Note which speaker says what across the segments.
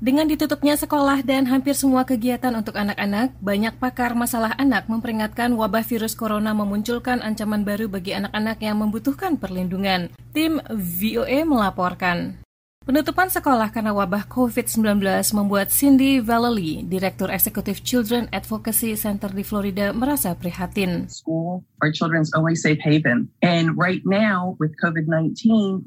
Speaker 1: Dengan ditutupnya sekolah dan hampir semua kegiatan untuk anak-anak, banyak pakar masalah anak memperingatkan wabah virus corona memunculkan ancaman baru bagi anak-anak yang membutuhkan perlindungan. Tim VOA melaporkan. Penutupan sekolah karena wabah COVID-19 membuat Cindy Vallely, Direktur Eksekutif Children Advocacy Center di Florida, merasa prihatin.
Speaker 2: School, our children's only safe haven. And right now, with COVID-19,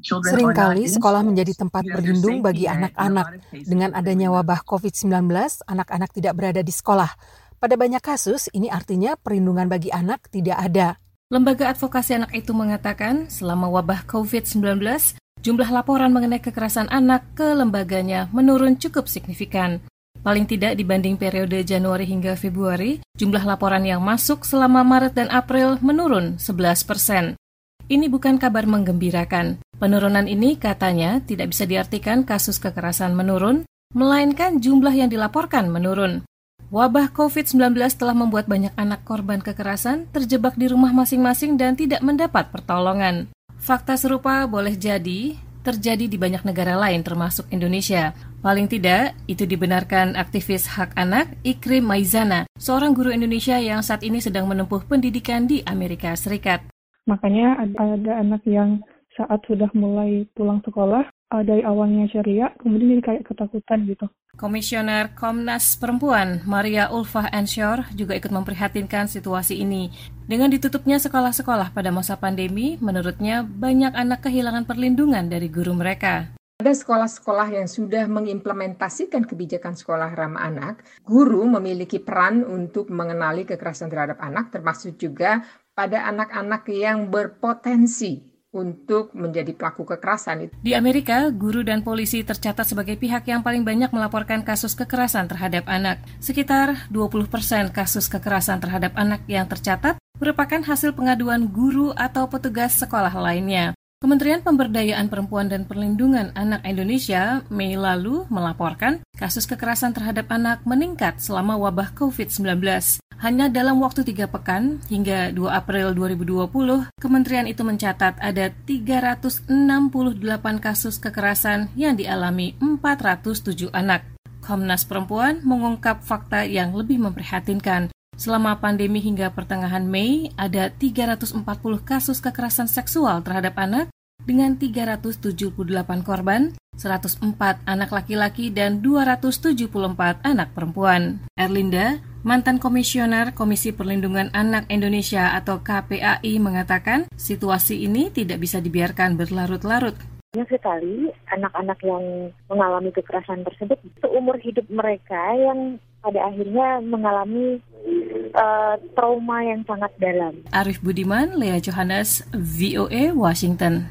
Speaker 2: children
Speaker 3: Seringkali sekolah menjadi tempat berlindung bagi anak-anak. Dengan adanya wabah COVID-19, anak-anak tidak berada di sekolah. Pada banyak kasus, ini artinya perlindungan bagi anak tidak ada.
Speaker 1: Lembaga advokasi anak itu mengatakan, selama wabah COVID-19, jumlah laporan mengenai kekerasan anak ke lembaganya menurun cukup signifikan. Paling tidak dibanding periode Januari hingga Februari, jumlah laporan yang masuk selama Maret dan April menurun 11 persen. Ini bukan kabar menggembirakan. Penurunan ini katanya tidak bisa diartikan kasus kekerasan menurun, melainkan jumlah yang dilaporkan menurun. Wabah COVID-19 telah membuat banyak anak korban kekerasan terjebak di rumah masing-masing dan tidak mendapat pertolongan. Fakta serupa boleh jadi terjadi di banyak negara lain termasuk Indonesia. Paling tidak, itu dibenarkan aktivis hak anak Ikrim Maizana, seorang guru Indonesia yang saat ini sedang menempuh pendidikan di Amerika Serikat.
Speaker 4: Makanya ada, ada anak yang saat sudah mulai pulang sekolah, dari awalnya ceria, kemudian jadi kayak ketakutan gitu.
Speaker 1: Komisioner Komnas Perempuan Maria Ulfah Ensure juga ikut memprihatinkan situasi ini. Dengan ditutupnya sekolah-sekolah pada masa pandemi, menurutnya banyak anak kehilangan perlindungan dari guru mereka.
Speaker 5: Ada sekolah-sekolah yang sudah mengimplementasikan kebijakan sekolah ramah anak. Guru memiliki peran untuk mengenali kekerasan terhadap anak, termasuk juga pada anak-anak yang berpotensi untuk menjadi pelaku kekerasan.
Speaker 1: Di Amerika, guru dan polisi tercatat sebagai pihak yang paling banyak melaporkan kasus kekerasan terhadap anak. Sekitar 20 persen kasus kekerasan terhadap anak yang tercatat merupakan hasil pengaduan guru atau petugas sekolah lainnya. Kementerian Pemberdayaan Perempuan dan Perlindungan Anak Indonesia Mei lalu melaporkan kasus kekerasan terhadap anak meningkat selama wabah COVID-19. Hanya dalam waktu tiga pekan, hingga 2 April 2020, kementerian itu mencatat ada 368 kasus kekerasan yang dialami 407 anak. Komnas Perempuan mengungkap fakta yang lebih memprihatinkan. Selama pandemi hingga pertengahan Mei, ada 340 kasus kekerasan seksual terhadap anak dengan 378 korban, 104 anak laki-laki dan 274 anak perempuan. Erlinda, mantan komisioner Komisi Perlindungan Anak Indonesia atau KPAI mengatakan situasi ini tidak bisa dibiarkan berlarut-larut.
Speaker 6: Banyak sekali anak-anak yang mengalami kekerasan tersebut seumur hidup mereka yang pada akhirnya mengalami uh, trauma yang sangat dalam.
Speaker 1: Arif Budiman, Lea Johannes, VOA, Washington.